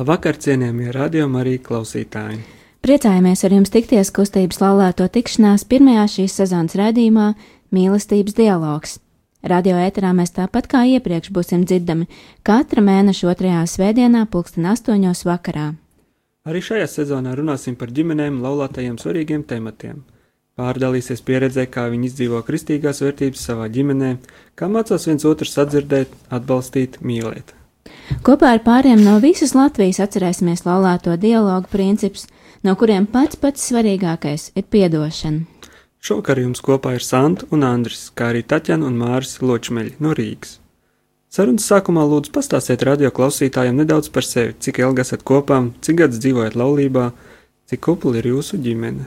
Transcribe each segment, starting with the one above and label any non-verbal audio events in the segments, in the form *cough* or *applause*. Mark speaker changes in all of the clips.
Speaker 1: Labvakar, cienījamie radiokamā arī klausītāji!
Speaker 2: Priecājamies ar jums tikties kustības laulāto tikšanās pirmajā šīs sezonas raidījumā Mīlestības dialogs. Radio ēterā mēs tāpat kā iepriekš būsim dzirdami katra mēneša otrajā svētdienā, pulksten astoņos vakarā.
Speaker 1: Arī šajā sezonā runāsim par ģimenēm laulātajiem svarīgiem tematiem. Pārdalīsies pieredzē, kā viņi izdzīvo kristīgās vērtības savā ģimenē, kā mācās viens otru sadzirdēt, atbalstīt, mīlēt.
Speaker 2: Kopā ar pāriem no visas Latvijas atcerēsimies laulāto dialogu principus, no kuriem pats pats svarīgākais ir piedošana.
Speaker 1: Šovakar jums kopā ir Santa un Andris, kā arī Taķena un Māris Ločmeļi no Rīgas. Sarunas sākumā lūdzu pastāstiet radio klausītājiem nedaudz par sevi, cik ilgi esat kopā, cik gadus dzīvojat laulībā, cik kupli ir jūsu ģimene.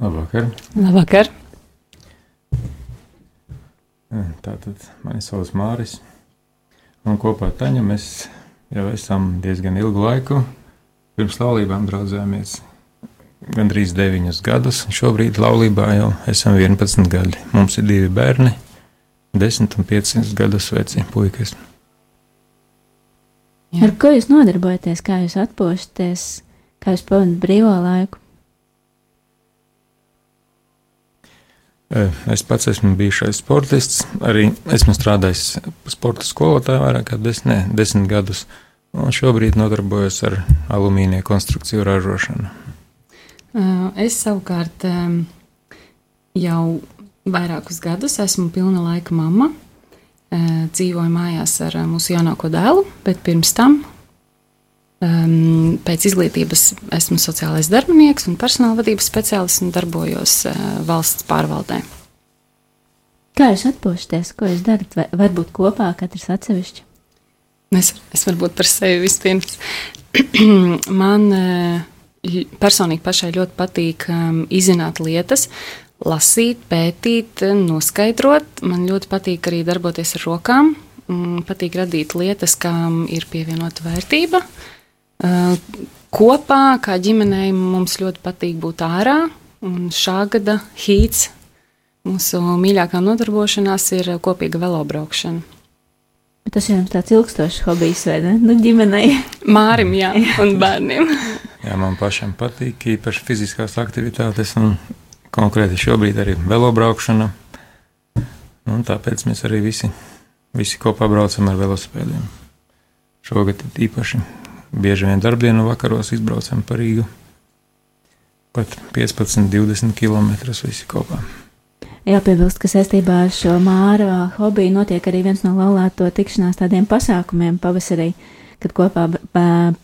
Speaker 3: Labvakar!
Speaker 2: Labvakar!
Speaker 3: Tātad mani sauc Māris, un kopā ar Taņu mēs jau esam diezgan ilgu laiku pirms laulībām draudzējāmies gandrīz 9 gadus. Šobrīd laulībā jau esam 11 gadi. Mums ir divi bērni, 10 un 5 gadus veci puikas.
Speaker 2: Jā. Ar ko jūs nodarbojaties, kā jūs atpūšaties, kā jūs pavadat brīvo laiku?
Speaker 3: Es pats esmu bijušais sportists, arī esmu strādājis sporta skolotāju vairāk kā desmit, ne, desmit gadus, un šobrīd nodarbojos ar alumīnija konstrukciju ražošanu.
Speaker 4: Es savukārt jau vairākus gadus esmu pilna laika mamma. Dzīvoju mājās ar mūsu jaunāko dēlu, bet pirms tam pēc izglītības esmu sociālais darbinieks un personāla vadības speciālists un darbojos valsts pārvaldē.
Speaker 2: Kā jūs atpūšaties, ko jūs darat? Vai varbūt kopā katrs atsevišķi?
Speaker 4: Es, es varbūt par sevi vispirms. *clears throat* Man personīgi pašai ļoti patīk um, izzināt lietas, lasīt, pētīt, noskaidrot. Man ļoti patīk arī darboties ar rokām. Man patīk radīt lietas, kam ir pievienota vērtība. Uh, kopā, kā ģimenei, mums ļoti patīk būt ārā. Un šā gada hīts, mūsu mīļākā nodarbošanās, ir kopīga velobraukšana.
Speaker 2: Bet tas ir tāds ilgstošs hobijs, vai ne? Nu, ģimenei.
Speaker 4: Mārim, *laughs* jā, un bērniem.
Speaker 3: Jā, man pašam patīk īpaši fiziskās aktivitātes, un konkrēti šobrīd arī velobraukšana. Un tāpēc mēs arī visi, visi kopā braucam ar velosipēdiem. Šogad īpaši bieži vien darbdienu vakaros izbraucam pa Rīgu. Pat 15, 20 km visi kopā.
Speaker 2: Jāpiebilst, ka saistībā ar šo māra hobiju notiek arī viens no laulāto tikšanās tādiem pasākumiem pavasarī kad kopā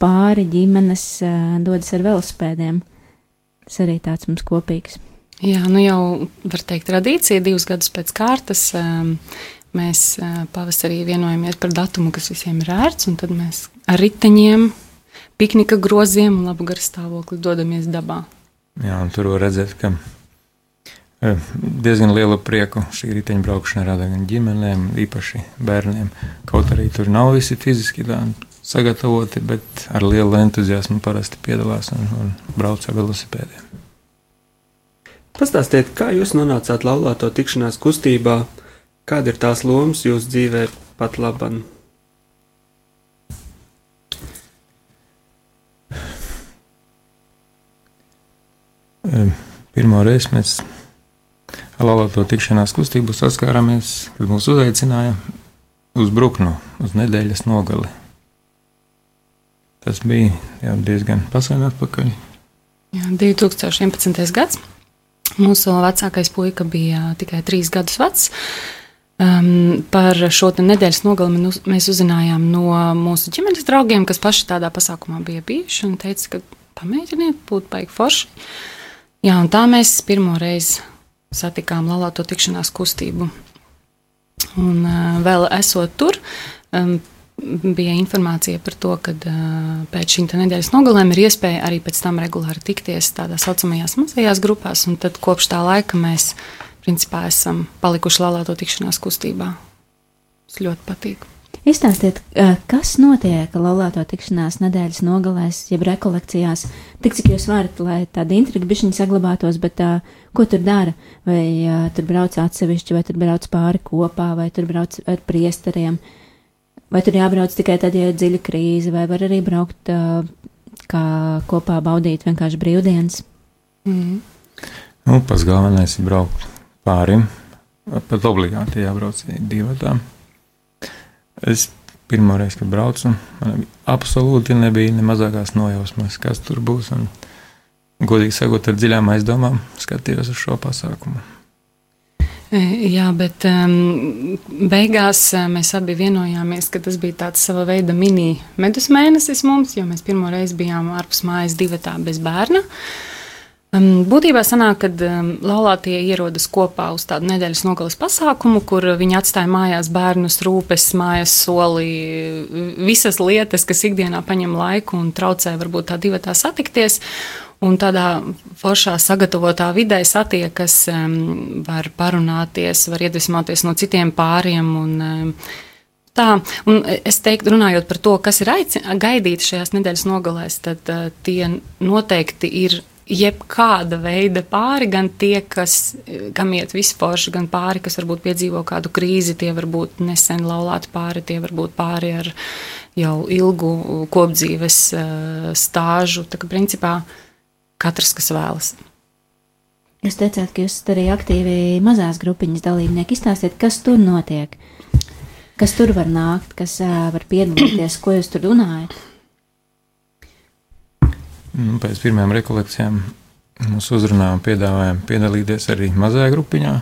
Speaker 2: pāri ģimenes dodas ar velospēdiem. Tas arī tāds mums kopīgs.
Speaker 4: Jā, nu jau var teikt, tradīcija divus gadus pēc kārtas. Mēs pavasarī vienojamies par datumu, kas visiem ir ērts, un tad mēs ar riteņiem, piknika groziem un labu garu stāvokli dodamies dabā.
Speaker 3: Jā, un tur var redzēt, ka diezgan lielu prieku šī riteņbraukšana rada gan ģimenēm, īpaši bērniem. Kaut arī tur nav visi fiziski sagatavoti, bet ar lielu entuziasmu parasti piedalās un, un brauc ar velosipēdiem.
Speaker 1: Pastāstiet, kā jūs nonācāt laulāto tikšanās kustībā, kāda ir tās lomas jūsu dzīvē pat laban?
Speaker 3: Pirmo reizi mēs ar laulāto tikšanās kustību saskārāmies, kad mūs uzaicināja uz Bruknu, uz nedēļas nogali. Tas bija jau diezgan pasaulē atpakaļ.
Speaker 4: Jā, 2011. gads. Mūsu vecākais puika bija tikai trīs gadus vecs. Um, par šo nedēļas nogali mēs uzzinājām no mūsu ģimenes draugiem, kas paši tādā pasākumā bija bijuši un teica, ka pamēģiniet, būtu baigi forši. Jā, un tā mēs pirmo reizi satikām laulāto tikšanās kustību. Un uh, vēl esot tur, um, bija informācija par to, ka uh, pēc šīm nedēļas nogalēm ir iespēja arī pēc tam regulāri tikties tādā saucamajās mazajās grupās. Tad kopš tā laika mēs principā esam palikuši lalāto tikšanās kustībā. Tas ļoti patīk.
Speaker 2: Izstāstiet, kas notiek laulāto tikšanās nedēļas nogalēs, jeb rekolekcijās, tik cik jūs varat, lai tāda intriga bišķiņa saglabātos, bet uh, ko tur dara? Vai uh, tur brauc atsevišķi, vai tur brauc pāri kopā, vai tur brauc ar priesteriem? Vai tur jābrauc tikai tad, ja ir dziļa krīze, vai var arī braukt uh, kā kopā baudīt vienkārši brīvdienas?
Speaker 3: Mm. Nu, pats galvenais ir braukt pārim, pat obligāti jābrauc divatām. Es pirmo reizi, kad braucu, man absolūti nebija ne mazākās nojausmas, kas tur būs. Un, godīgi sakot, ar dziļām aizdomām skatījos uz šo pasākumu.
Speaker 4: E, jā, bet um, beigās e, mēs abi vienojāmies, ka tas bija tāds sava veida mini medus mēnesis mums, jo mēs pirmo reizi bijām ārpus mājas divatā bez bērna. Um, būtībā sanāk, ka um, laulātie ierodas kopā uz tādu nedēļas nogalas pasākumu, kur viņi atstāja mājās bērnus, rūpes, mājas soli, visas lietas, kas ikdienā paņem laiku un traucē varbūt tā divatā satikties un tādā foršā sagatavotā vidē satiekas, var parunāties, var iedvesmoties no citiem pāriem. Un, Tā, un es teiktu, runājot par to, kas ir gaidīts šajās nedēļas nogalēs, tad uh, tie noteikti ir jebkāda veida pāri, gan tie, kas, kam iet vispār, gan pāri, kas varbūt piedzīvo kādu krīzi, tie var būt nesen laulāti pāri, tie var būt pāri ar jau ilgu kopdzīves uh, stāžu. Tā kā principā katrs, kas vēlas.
Speaker 2: Jūs teicāt, ka jūs esat arī aktīvi mazās grupiņas dalībnieki. Izstāstiet, kas tur notiek, kas tur var nākt, kas uh, var piedalīties, ko jūs tur runājat.
Speaker 3: Nu, pēc pirmajām rekolekcijām mums uzrunājām, piedāvājām piedalīties arī mazajā grupiņā.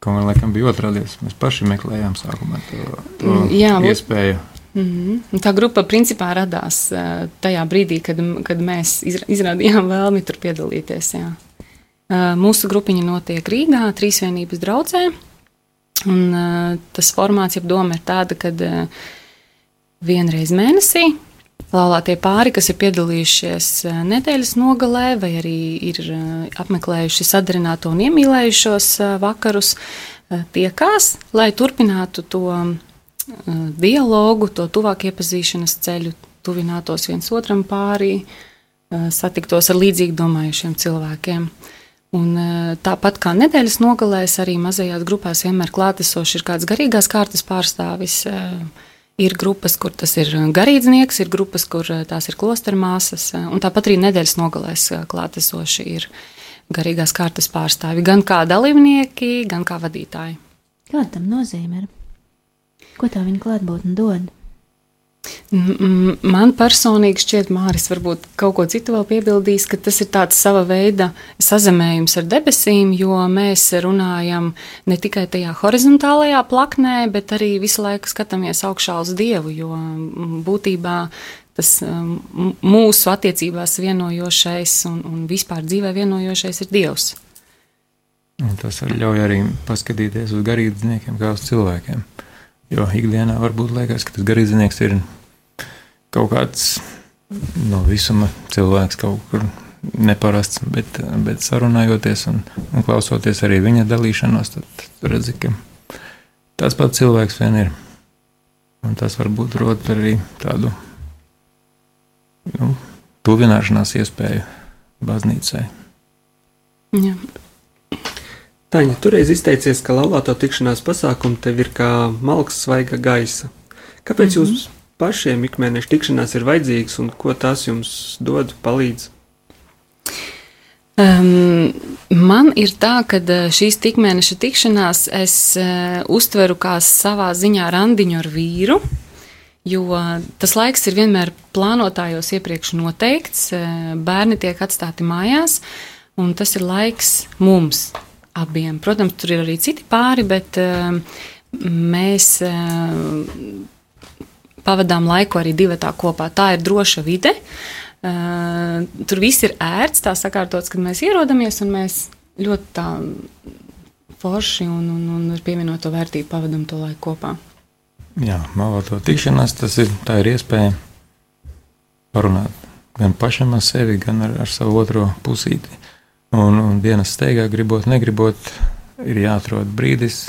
Speaker 3: Kā laikam bija otrādies. Mēs paši meklējām sākumā to, to Jā, iespēju.
Speaker 4: Mm -hmm. Tā grupa principā radās uh, tajā brīdī, kad, kad mēs izrādījām vēlmi tur piedalīties. Jā. Uh, mūsu grupiņa notiek Rīgā, Trīsvienības draudzē. Un, uh, tas formāts, jeb doma ir tāda, ka vienreiz mēnesī laulātie pāri, kas ir piedalījušies nedēļas nogalē, vai arī ir apmeklējuši sadarināto un iemīlējušos vakarus, tiekās, lai turpinātu to Eh, dialogu, to tuvāk iepazīšanas ceļu, tuvinātos viens otram pārī, eh, satiktos ar līdzīgi domājušiem cilvēkiem. Un, eh, tāpat kā nedēļas nogalēs, arī mazajās grupās vienmēr klātesoši ir kāds garīgās kārtas pārstāvis. Ir grupas, kur tas ir garīdznieks, ir grupas, kur tās ir klostermāsas, un tāpat arī nedēļas nogalēs klātesoši ir garīgās kārtas pārstāvi, gan kā dalībnieki, gan kā vadītāji.
Speaker 2: Kāda tam nozīme ir? Ko tā viņa klātbūtne dod?
Speaker 4: Man personīgi šķiet, Māris varbūt kaut ko citu vēl piebildīs, ka tas ir tāds sava veida sazemējums ar debesīm, jo mēs runājam ne tikai tajā horizontālajā plaknē, bet arī visu laiku skatāmies augšā uz Dievu, jo būtībā tas mūsu attiecībās vienojošais un, un vispār dzīvē vienojošais ir Dievs.
Speaker 3: Un tas ļauj arī paskatīties uz garīdzniekiem kā uz cilvēkiem. Jo ikdienā varbūt liekas, ka tas garīdznieks ir kaut kāds no visuma cilvēks, kaut kur neparasts, bet, bet sarunājoties un, un klausoties arī viņa dalīšanos, tad redzi, ka tas pats cilvēks vien ir. Un tas varbūt rod arī tādu nu, tuvināšanās iespēju baznīcai.
Speaker 4: Jā.
Speaker 1: Taņa, toreiz izteicies, ka laulāto tikšanās pasākumi tev ir kā malks svaiga gaisa. Kāpēc mm -hmm. jūs pašiem ikmēneša tikšanās ir vajadzīgas un ko tās jums dod, palīdz?
Speaker 4: Um, man ir tā, ka eh, šīs tikmēneša tikšanās es uh, uztveru kā savā ziņā randiņu ar vīru, jo tas laiks ir vienmēr plānotājos iepriekš noteikts, uh, bērni tiek atstāti mājās, un tas ir laiks mums, abiem. Protams, tur ir arī citi pāri, bet uh, mēs uh, pavadām laiku arī divi tā kopā. Tā ir droša vide. Uh, tur viss ir ērts, tā sakārtots, kad mēs ierodamies un mēs ļoti tā forši un, un, un ar pievienoto vērtību pavadām to laiku kopā.
Speaker 3: Jā, māloto tikšanās tas ir, ir iespēja parunāt gan pašam ar sevi, gan ar, ar savu otro pusīti. Un, un dienas steigā, gribot, negribot, ir jāatrod brīdis,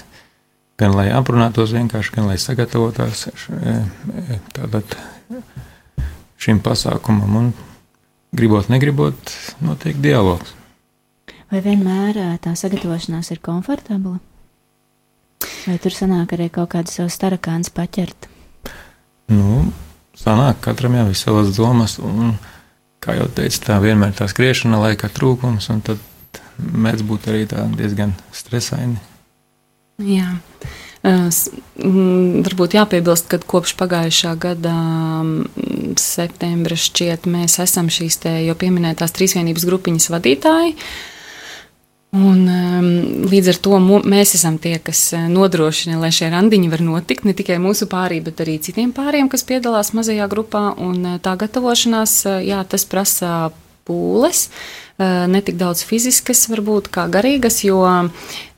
Speaker 3: gan lai aprunātos vienkārši, gan lai sagatavotos e, e, tātad šim pasākumam. Un, gribot, negribot, notiek dialogs.
Speaker 2: Vai vienmēr e, tā sagatavošanās ir komfortabla? Vai tur sanāk arī kaut kādu savu starakānu paķert?
Speaker 3: Nu, sanāk, katram jau ir savas domas, un, kā jau teicu, tā vienmēr tā skriešana laika trūkums, un tad mēdz būt arī diezgan stresaini.
Speaker 4: Jā. Varbūt jāpiebilst, ka kopš pagājušā gada septembra šķiet mēs esam šīs te jau pieminētās trīsvienības grupiņas vadītāji. Un, um, līdz ar to mēs esam tie, kas nodrošina, lai šie randiņi var notikt ne tikai mūsu pārī, bet arī citiem pāriem, kas piedalās mazajā grupā. Un tā gatavošanās, jā, tas prasa pūles, ne tik daudz fiziskas, varbūt kā garīgas, jo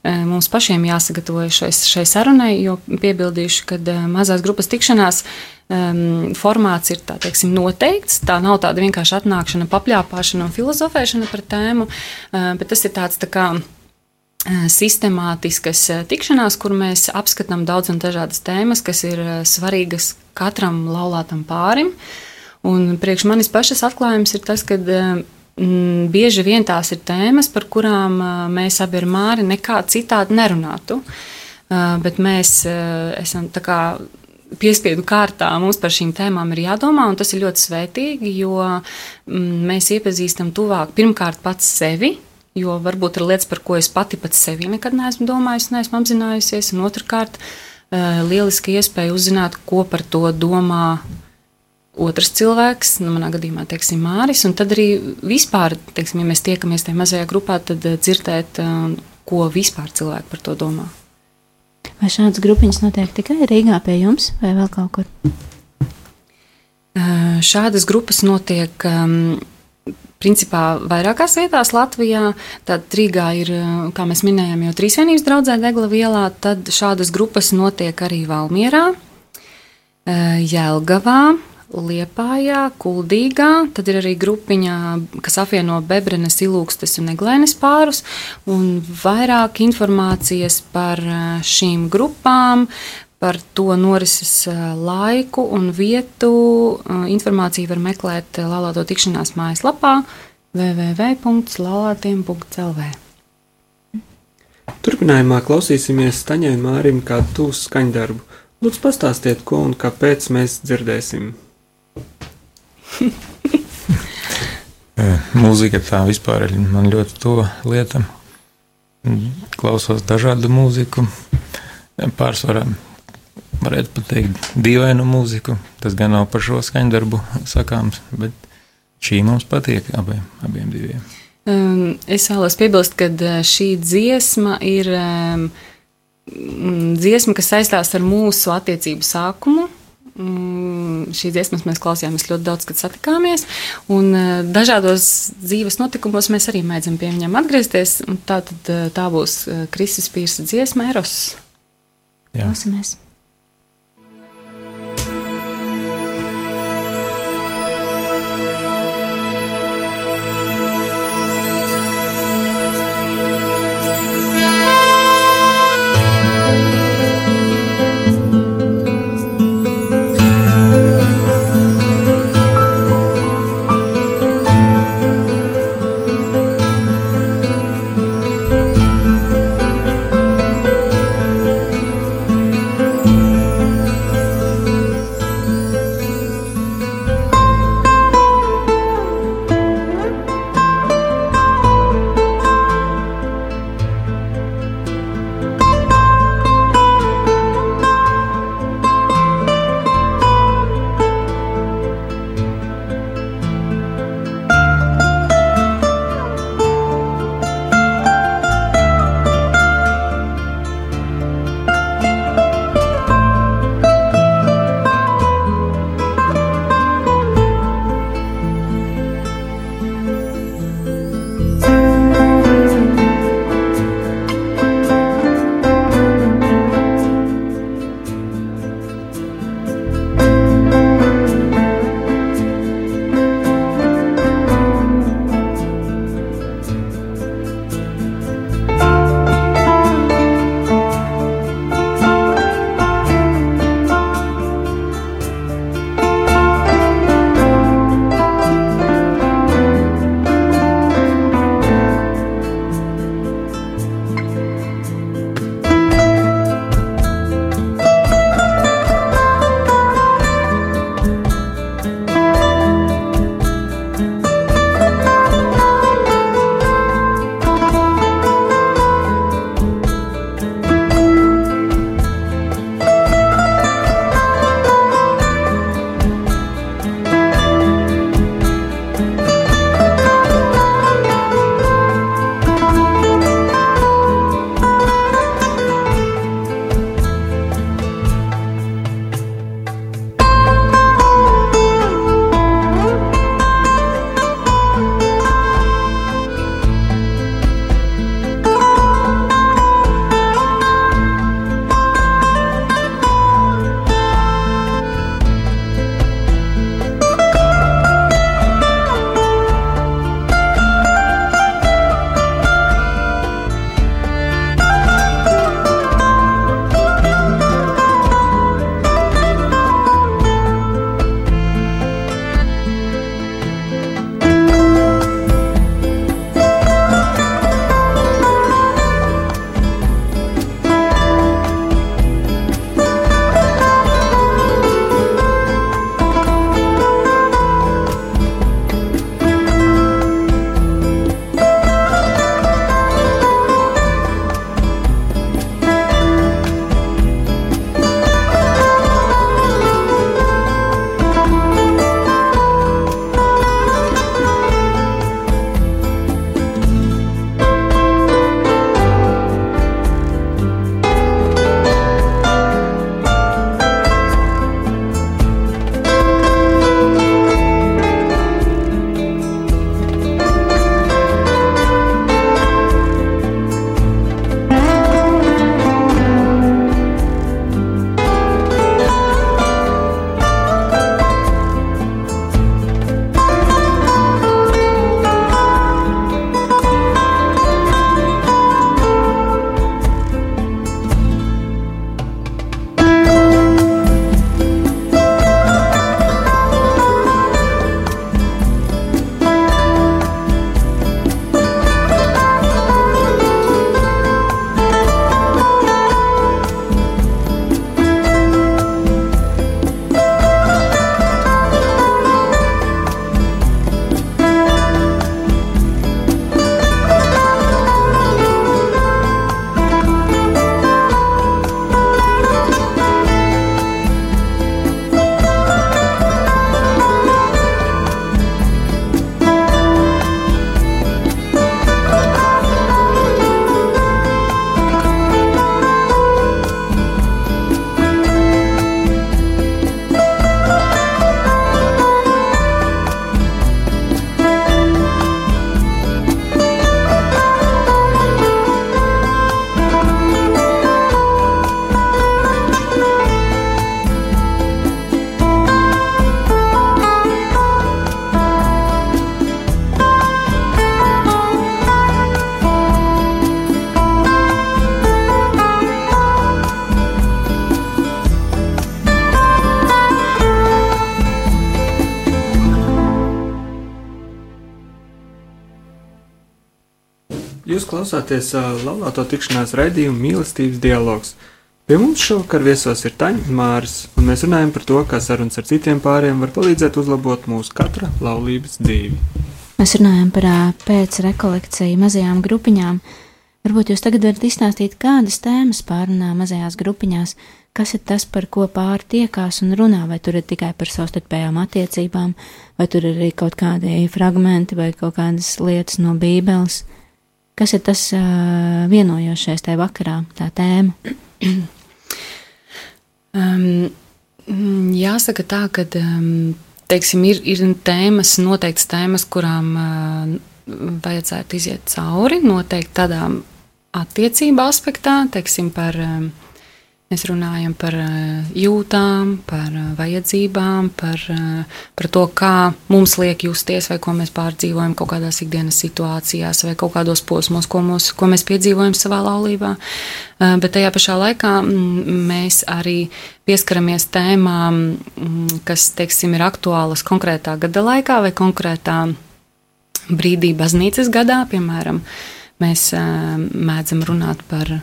Speaker 4: mums pašiem jāsagatavojas šai, šai sarunai, jo piebildīšu, ka mazās grupas tikšanās um, formāts ir tā, teiksim, noteikts. Tā nav tāda vienkārši atnākšana, papļāpāšana un filozofēšana par tēmu, uh, bet tas ir tāds tā kā sistemātiskas tikšanās, kur mēs apskatām daudz un dažādas tēmas, kas ir svarīgas katram laulātam pārim. Un priekš manis pašas atklājums ir tas, ka mm, bieži vien tās ir tēmas, par kurām mēs abi ar Māri nekā citādi nerunātu. Uh, bet mēs esam tā kā piespiedu kārtā mums par šīm tēmām ir jādomā, un tas ir ļoti svētīgi, jo mm, mēs iepazīstam tuvāk pirmkārt pats sevi. Jo varbūt ir lietas, par ko es pati pats sevi nekad neesmu domājusi, neesmu apzinājusies. Un otrkārt, lieliski iespēja uzzināt, ko par to domā otrs cilvēks, nu, manā gadījumā, teiksim, Māris, un tad arī vispār, teiksim, ja mēs tiekamies tajā mazajā grupā, tad eh, dzirdēt, eh, ko vispār cilvēki par to domā.
Speaker 2: Vai šādas grupiņas notiek tikai Rīgā pie jums vai vēl kaut kur?
Speaker 4: Eh, šādas grupas notiek um, principā vairākās vietās Latvijā. Tad Rīgā ir, kā mēs minējām, jau trīsvienības draudzē Degla vielā, tad šādas grupas notiek arī Valmierā, Jelgavā, Liepājā, Kuldīgā, tad ir arī grupiņa, kas apvieno Bebrenes, Ilūkstes un Eglēnes pārus, un vairāk informācijas par šīm grupām, par to norises laiku un vietu. Informāciju var meklēt Lalāto tikšanās mājaslapā www.lalātiem.lv.
Speaker 1: Turpinājumā klausīsimies Staņai Mārim kādu tūsu skaņdarbu. Lūdzu, pastāstiet, ko un kāpēc mēs dzirdēsim. *laughs*
Speaker 3: Mūzika tā vispār ir man ļoti tuva lieta. Klausos dažādu mūziku. Pārsvarā varētu pateikt dīvainu mūziku. Tas gan nav par šo skaņdarbu sakāms, bet šī mums patīk abiem, abiem diviem.
Speaker 4: Es vēlos piebilst, ka šī dziesma ir dziesma, kas saistās ar mūsu attiecību sākumu. Mm, šīs dziesmas mēs klausījāmies ļoti daudz, kad satikāmies. Un, uh, dažādos dzīves notikumos mēs arī mēdzam pie viņiem atgriezties. Tā, tad, uh, tā būs uh, Kristus Pīrsa dziesma Eros.
Speaker 2: Jā. Klausamies!
Speaker 1: Jūs klausāties uh, laulāto tikšanās raidījumu mīlestības dialogs. Pie mums šovakar viesos ir Taņa un Māris, un mēs runājam par to, kā sarunas ar citiem pāriem var palīdzēt uzlabot mūsu katra laulības dzīvi.
Speaker 2: Mēs runājam par uh, pēcrekolekciju mazajām grupiņām. Varbūt jūs tagad varat izstāstīt, kādas tēmas pārunā mazajās grupiņās, kas ir tas, par ko pāri tiekās un runā, vai tur ir tikai par savstarpējām attiecībām, vai tur ir arī kaut kādi fragmenti vai kaut kādas lietas no Bībeles. Kas ir tas uh, vienojošais tajā vakarā, tā tēma? *clears throat*
Speaker 4: um, jāsaka tā, ka um, teiksim, ir, ir tēmas, noteiktas tēmas, kurām uh, vajadzētu iziet cauri, noteikti tādām attiecību aspektā, teiksim, par um, Mēs runājam par eh, jūtām, par eh, vajadzībām, par, eh, par to, kā mums liek justies, vai ko mēs pārdzīvojam kaut kādās ikdienas situācijās, vai kaut kādos posmos, ko, mūs, ko mēs piedzīvojam savā laulībā. Bet tajā pašā laikā mm, mēs arī pieskaramies tēmām, mm, kas, teiksim, ir aktuālas konkrētā gada laikā vai konkrētā brīdī baznīcas gadā, piemēram, mēs mēdzam runāt par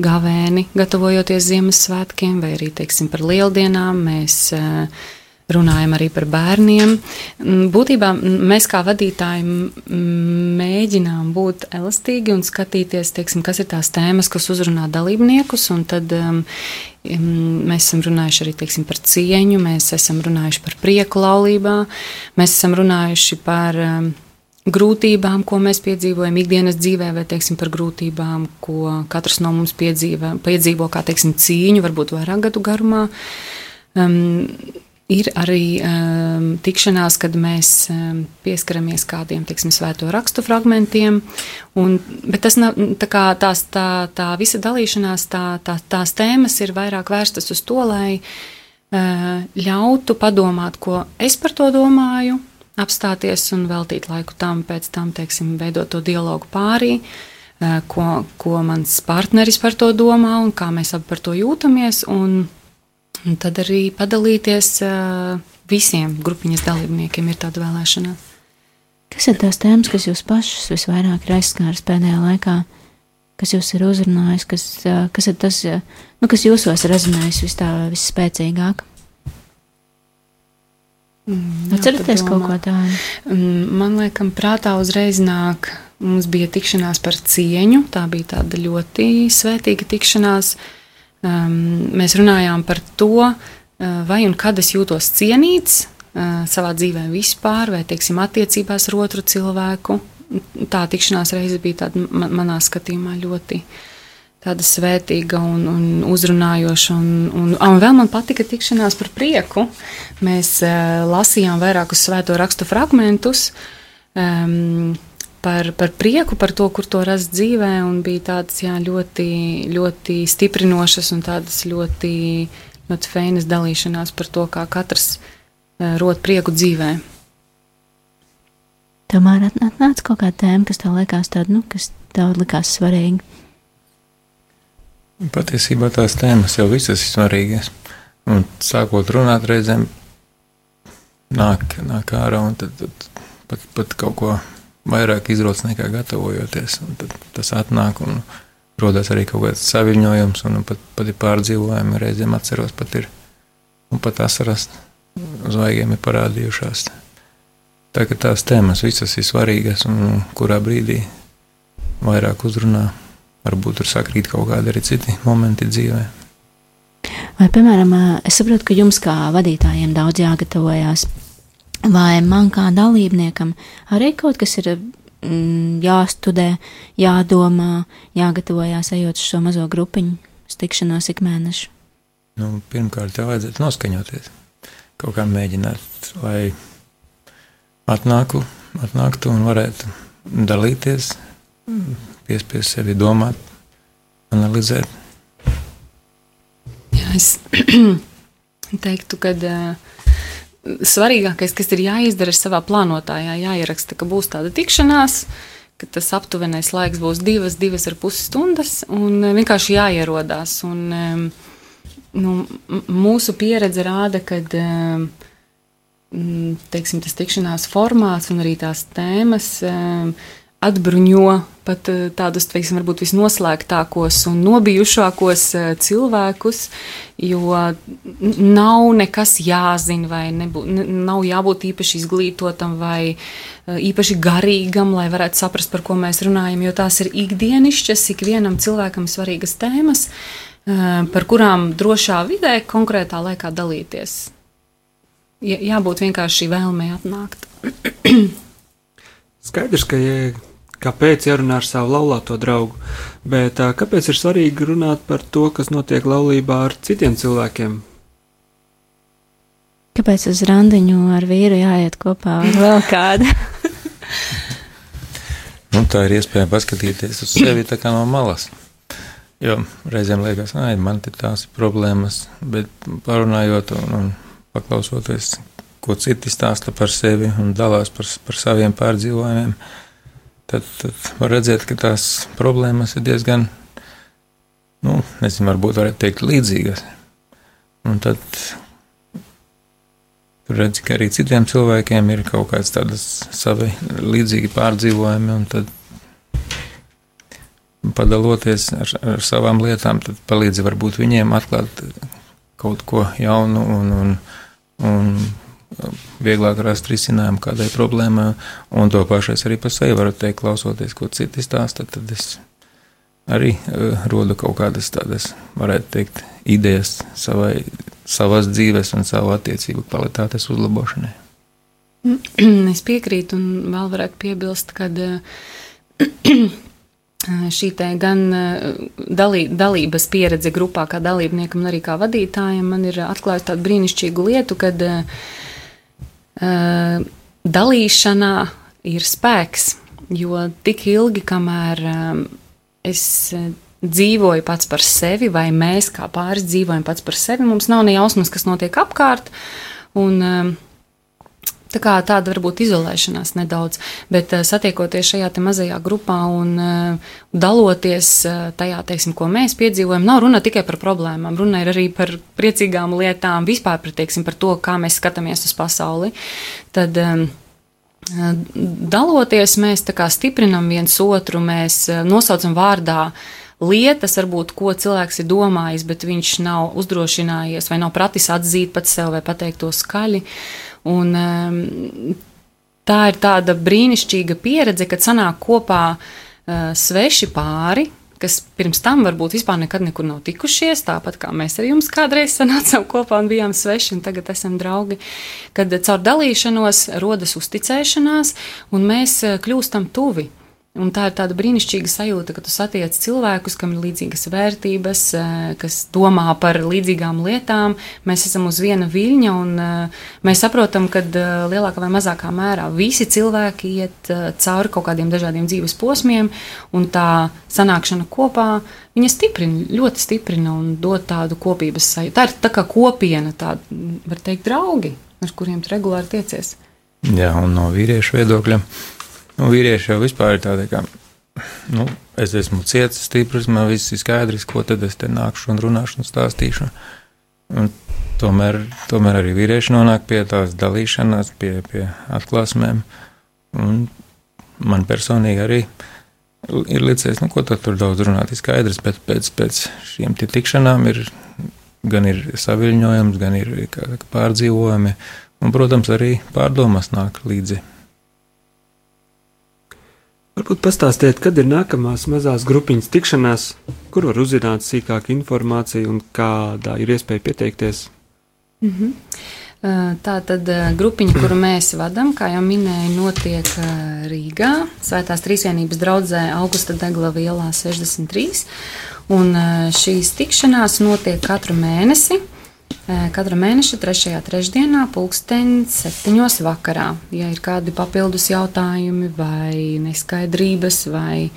Speaker 4: gavēni, gatavojoties Ziemassvētkiem, vai arī teiksim, par lieldienām. Mēs eh, runājam arī par bērniem. Mm, būtībā mēs kā vadītāji mēģinām būt elastīgi un skatīties, teiksim, kas ir tās tēmas, kas uzrunā dalībniekus. Tad um, mēs esam runājuši arī teiksim, par cieņu, mēs esam runājuši par prieku laulībā, mēs esam runājuši par. Um, grūtībām, ko mēs piedzīvojam ikdienas dzīvē, vai teiksim, par grūtībām, ko katrs no mums piedzīvo, piedzīvo kā teiksim, cīņu, varbūt vairāk gadu garumā. Um, ir arī um, tikšanās, kad mēs um, pieskaramies kādiem teiksim, svēto rakstu fragmentiem. Un, bet tas nav tā, kā, tās, tā, tā visa dalīšanās, tā, tā, tās tēmas ir vairāk vērstas uz to, lai uh, ļautu padomāt, ko es par to domāju, apstāties un veltīt laiku tam, pēc tam, teiksim, veidot to dialogu pārī, ko, ko mans partneris par to domā un kā mēs abi par to jūtamies, un, un tad arī padalīties visiem grupiņas dalībniekiem ir tāda vēlēšana.
Speaker 2: Kas ir tās tēmas, kas jūs pašus visvairāk ir aizskāris pēdējā laikā, kas jūs ir uzrunājis, kas, kas ir tas, nu, kas jūsos rezonējis vis tā visspēcīgāk? Mm, Atcerieties kaut ko tādu?
Speaker 4: Mm, man liekas, prātā uzreiz nāk, mums bija tikšanās par cieņu. Tā bija tāda ļoti svētīga tikšanās. Um, mēs runājām par to, uh, vai un kad es jūtos cienīts uh, savā dzīvē vispār, vai, teiksim, attiecībās ar otru cilvēku. Tā tikšanās reize bija tāda man, manā skatījumā ļoti tāda svētīga un, un uzrunājoša. Un, un, un vēl man patika tikšanās par prieku. Mēs uh, lasījām vairākus svēto rakstu fragmentus. Um, Par, par prieku, par to, kur to rast dzīvē, un bija tādas jā, ļoti, ļoti stiprinošas un tādas ļoti, ļoti feinas dalīšanās par to, kā katrs uh, rod prieku dzīvē.
Speaker 2: Tomēr atnāca kaut kāda tēma, kas tev likās tāda, nu, kas tev likās svarīga.
Speaker 3: Patiesībā tās tēmas jau visas ir svarīgas. Un sākot runāt, reizēm nāk, nāk ārā un tad, tad pat, pat kaut ko vairāk izrodas nekā gatavojoties. Tas atnāk un rodas arī kaut kāds saviņojums, un pat, pat ir pārdzīvojumi. Reizēm atceros, pat ir un pat asaras zvaigiem ir parādījušās. Tā kā tās tēmas visas ir svarīgas un kurā brīdī vairāk uzrunā varbūt tur sakrīt kaut kādi arī citi momenti dzīvē.
Speaker 2: Vai, piemēram, es saprotu, ka jums kā vadītājiem daudz jāgatavojas, vai man kā dalībniekam arī kaut kas ir mm, jāstudē, jādomā, jāgatavojas ejot uz šo mazo grupiņu tikšanos ik mēnešu?
Speaker 3: Nu, pirmkārt, tev vajadzētu noskaņoties, kaut kā mēģināt, lai atnāku, atnāktu un varētu dalīties piespiest sevi domāt, analizēt.
Speaker 4: Jā, es *clears throat* teiktu, ka uh, svarīgākais, kas ir jāizdara, ir savā plānotājā jāieraksta, ka būs tāda tikšanās, tas aptuvenais laiks būs divas, divas ar pusi stundas, un vienkārši jāierodās. Un, um, nu, mūsu pieredze rāda, ka teiksim, tas tikšanās formāts un arī tās tēmas atbruņo pat uh, tādus, teiksim, varbūt visnoslēgtākos un nobijušākos uh, cilvēkus, jo nav nekas jāzina, vai nebū, nav jābūt īpaši izglītotam vai īpaši garīgam, lai varētu saprast, par ko mēs runājam, jo tās ir ikdienišķas, ikvienam cilvēkam svarīgas tēmas, par kurām drošā vidē konkrētā laikā dalīties jābūt vienkārši vēlmei atnākt.
Speaker 1: Skaidrs, ka ja, kāpēc jārunā ar savu laulāto draugu, bet uh, kāpēc ir svarīgi runāt par to, kas notiek laulībā ar citiem cilvēkiem?
Speaker 2: Kāpēc uz randiņu ar vīru jāiet kopā ar vēl *laughs* kādu?
Speaker 3: nu, tā ir iespēja paskatīties uz sevi no malas. Jo reizēm liekas, ka man ir tās problēmas, bet parunājot un, un paklausoties, ko citi stāsta par sevi un dalās par, par saviem pārdzīvojumiem, tad, tad var redzēt, ka tās problēmas ir diezgan, nu, nezinu, varbūt varētu teikt līdzīgas. Un tad tur redz, ka arī citiem cilvēkiem ir kaut kāds tādas savi līdzīgi pārdzīvojumi, un tad padaloties ar, ar savām lietām, tad palīdzi varbūt viņiem atklāt kaut ko jaunu un, un, un vieglāk rast risinājumu kādai problēmai, un to pašu es arī par sevi varu teikt, klausoties, ko citi stāsta, tad es arī uh, rodu kaut kādas tādas, varētu teikt, idejas savai, savas dzīves un savu attiecību kvalitātes uzlabošanai. *clears throat*
Speaker 4: Es piekrītu, un vēl varētu piebilst, ka *clears throat* šī gan dalī, dalības pieredze grupā, kā dalībniekam, arī kā vadītājam, man ir atklājusi tādu brīnišķīgu lietu, kad uh, dalīšanā ir spēks, jo tik ilgi, kamēr um, es dzīvoju pats par sevi, vai mēs kā pāris dzīvojam pats par sevi, mums nav ne jausmas, kas notiek apkārt. Un, um, Tā kā tāda varbūt izolēšanās nedaudz, bet uh, satiekoties šajā mazajā grupā un uh, daloties uh, tajā, teiksim, ko mēs piedzīvojam, nav runa tikai par problēmām, runa ir arī par priecīgām lietām, vispār par, teiksim, par to, kā mēs skatāmies uz pasauli. Tad, um, Daloties, mēs stiprinam viens otru, mēs nosaucam vārdā lietas, varbūt, ko cilvēks ir domājis, bet viņš nav uzdrošinājies vai nav pratis atzīt pats sev vai pateikt to skaļi. Un, um, tā ir tāda brīnišķīga pieredze, kad sanāk kopā uh, sveši pāri, kas pirms tam varbūt vispār nekad nekur nav tikušies, tāpat kā mēs ar jums kādreiz sanācām kopā un bijām sveši, un tagad esam draugi, kad caur dalīšanos rodas uzticēšanās, un mēs uh, kļūstam tuvi. Un tā ir tāda brīnišķīga sajūta, ka tu satiec cilvēkus, kam ir līdzīgas vērtības, eh, kas domā par līdzīgām lietām. Mēs esam uz viena viļņa, un eh, mēs saprotam, ka eh, lielākā vai mazākā mērā visi cilvēki iet cauri kaut kādiem dažādiem dzīves posmiem, un tā sanākšana kopā viņa stiprina, ļoti stiprina un dod tādu kopības sajūtu. Tā ir tā kā kopiena, tāda, var teikt, draugi, ar kuriem tu regulāri tiecies.
Speaker 3: Jā, un no vīriešu viedokļa Nu, vīrieši jau vispār ir tādi, ka nu, es esmu ciets, stiprs, man viss ir skaidrs, ko tad es te nākšu un runāšu un stāstīšu. Un tomēr, tomēr arī vīrieši nonāk pie tās dalīšanās, pie, pie atklāsmēm. Un man personīgi arī ir licies, nu, ko tur daudz runāt, ir skaidrs, bet pēc, pēc šiem tikšanām ir gan ir saviļņojums, gan ir pārdzīvojumi, un, protams, arī pārdomas nāk līdzi.
Speaker 1: Varbūt pastāstiet, kad ir nākamās mazās grupiņas tikšanās, kur var uzzināt sīkāku informāciju un kādā ir iespēja pieteikties.
Speaker 4: Mm -hmm. Tā tad grupiņa, kuru mēs vadām, kā jau minēju, notiek Rīgā, Svētās Trīsvienības draudzē Augusta Degla vielā 63. Un šīs tikšanās notiek katru mēnesi Katra mēneša trešajā trešdienā, pulksten septiņos vakarā. Ja ir kādi papildus jautājumi vai neskaidrības vai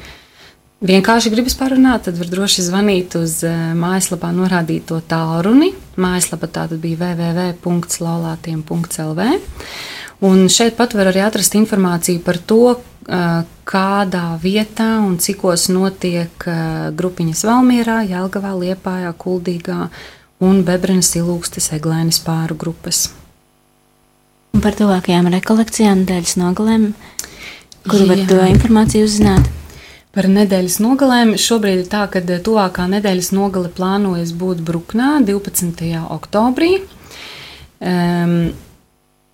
Speaker 4: vienkārši gribas parunāt, tad var droši zvanīt uz mājaslapā norādīto tālruni. Mājaslapa tātad bija www.laulātiem.lv. Un šeit pat var arī atrast informāciju par to, kādā vietā un cikos notiek grupiņas Valmierā, Jelgavā, Liepājā, Kuldīgā un Bebrenes ilūgstes eglēnis pāru grupas.
Speaker 2: Un par tuvākajām rekolekcijām nedēļas nogalēm, kuru var to informāciju uzzināt?
Speaker 4: Par nedēļas nogalēm šobrīd ir tā, ka tuvākā nedēļas nogale plānojas būt Bruknā 12. oktobrī. Um,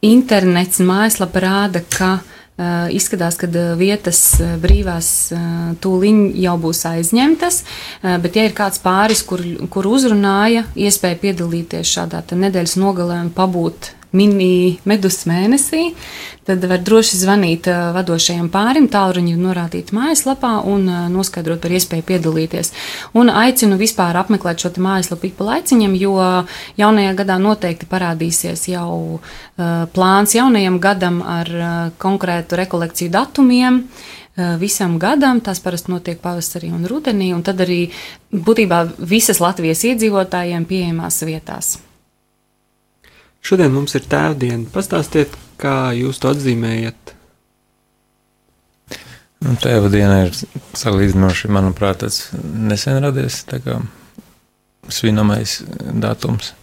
Speaker 4: internets mājaslapa rāda, ka uh, izskatās, ka vietas brīvās uh, tūliņ jau būs aizņemtas, bet ja ir kāds pāris, kur, kur uzrunāja, iespēja piedalīties šādā nedēļas nogalē un pabūt mini medus mēnesī, tad var droši zvanīt vadošajam pārim, tālruņu norādīt mājaslapā un noskaidrot par iespēju piedalīties. Un aicinu vispār apmeklēt šo mājaslapu ik pa laiciņam, jo jaunajā gadā noteikti parādīsies jau plāns jaunajam gadam ar konkrētu rekolekciju datumiem visam gadam. Tas parasti notiek pavasarī un rudenī, un tad arī būtībā visas Latvijas iedzīvotājiem pieejamās vietās.
Speaker 1: Šodien mums ir tēvdiena. Pastāstiet, kā jūs to atzīmējat?
Speaker 3: Nu, tēva diena ir salīdzinoši, manuprāt, tas nesen radies svinamais datums.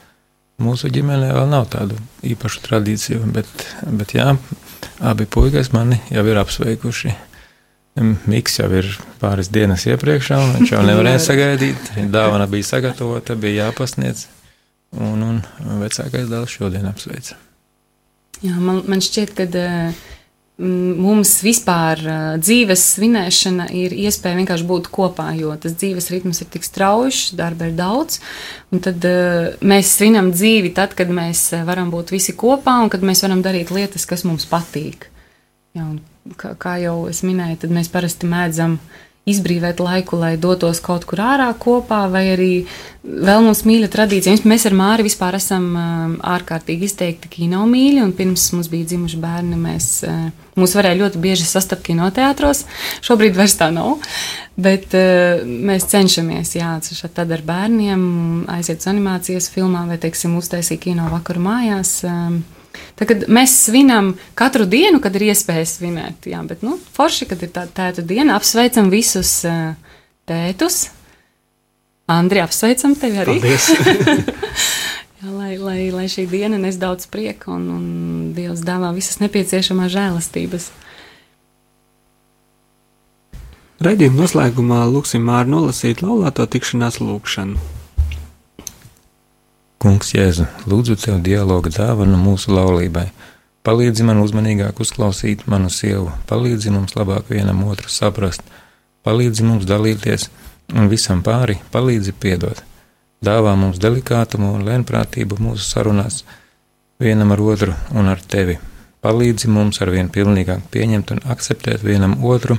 Speaker 3: Mūsu ģimenē vēl nav tādu īpašu tradīciju, bet, bet jā, abi puikas mani jau ir apsveikuši. Miks jau ir pāris dienas iepriekšā, un viņš jau nevarēja *laughs* sagaidīt. Dāvana bija sagatavota, bija jāpasniedz. Un, un vecākais dēls šodien apsveic.
Speaker 4: Jā, man, man šķiet, ka uh, mums vispār uh, dzīves svinēšana ir iespēja vienkārši būt kopā, jo tas dzīves ritms ir tik strauji, darba ir daudz. Tad uh, mēs svinam dzīvi tad, kad mēs varam būt visi kopā un kad mēs varam darīt lietas, kas mums patīk. Jā, kā, kā jau es minēju, tad mēs parasti mēdzam uh, izbrīvēt laiku, lai dotos kaut kur ārā kopā, vai arī vēl mums mīļa tradīcija. Mēs ar Māri vispār esam um, ārkārtīgi izteikti kino mīļi, un pirms mums bija dzimuši bērni, mēs, uh, mūs varēja ļoti bieži sastapt kinoteātros. Šobrīd vairs tā nav, bet uh, mēs cenšamies, jā, tad ar bērniem aiziet uz animācijas filmām vai, teiksim, uztaisīt kino vakaru mājās. Um, Tagad mēs svinam katru dienu, kad ir iespēja svinēt. Jā, bet nu, forši, kad ir tāda tēta diena, apsveicam visus uh, tētus. Andri, apsveicam tevi arī. *laughs* jā, lai, lai, lai šī diena nes daudz prieka un, un Dievs dāvā visas nepieciešamās žēlastības.
Speaker 1: Raidījuma noslēgumā lūksim Māru nolasīt laulāto tikšanās lūgšanu.
Speaker 3: Kungs, Jēzu, lūdzu tev dialogu dāvanu mūsu laulībai. Palīdzi man uzmanīgāk uzklausīt manu sievu, palīdzi mums labāk vienam otru saprast, palīdzi mums dalīties un visam pāri palīdzi piedot. Dāvā mums delikātumu un lēnprātību mūsu sarunās vienam ar otru un ar tevi. Palīdzi mums ar vien pilnīgāk pieņemt un akceptēt vienam otru,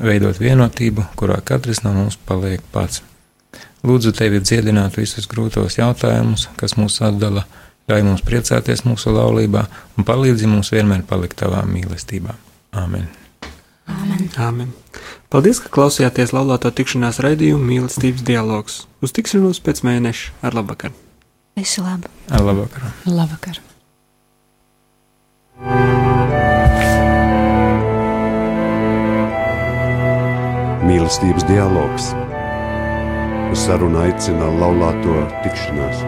Speaker 3: veidot vienotību, kurā katrs no mums paliek pats. Lūdzu, tevi dziedināt visus grūtos jautājumus, kas mūs atdala, ļauj mums priecāties mūsu laulībā un palīdzi mums vienmēr palikt tavā mīlestībā. Āmen!
Speaker 1: Amen. Amen. Paldies, ka klausījāties laulāto tikšanās raidījumu mīlestības dialogs. Uz tikšanos pēc mēneša ar labvakar!
Speaker 2: Visu labu!
Speaker 3: Ar labvakar!
Speaker 4: Labvakar!
Speaker 5: Mīlestības dialogs Uz sarunu aicina laulāto tikšanās.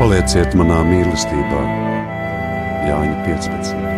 Speaker 5: Palieciet manā mīlestībā, Jāņa 15.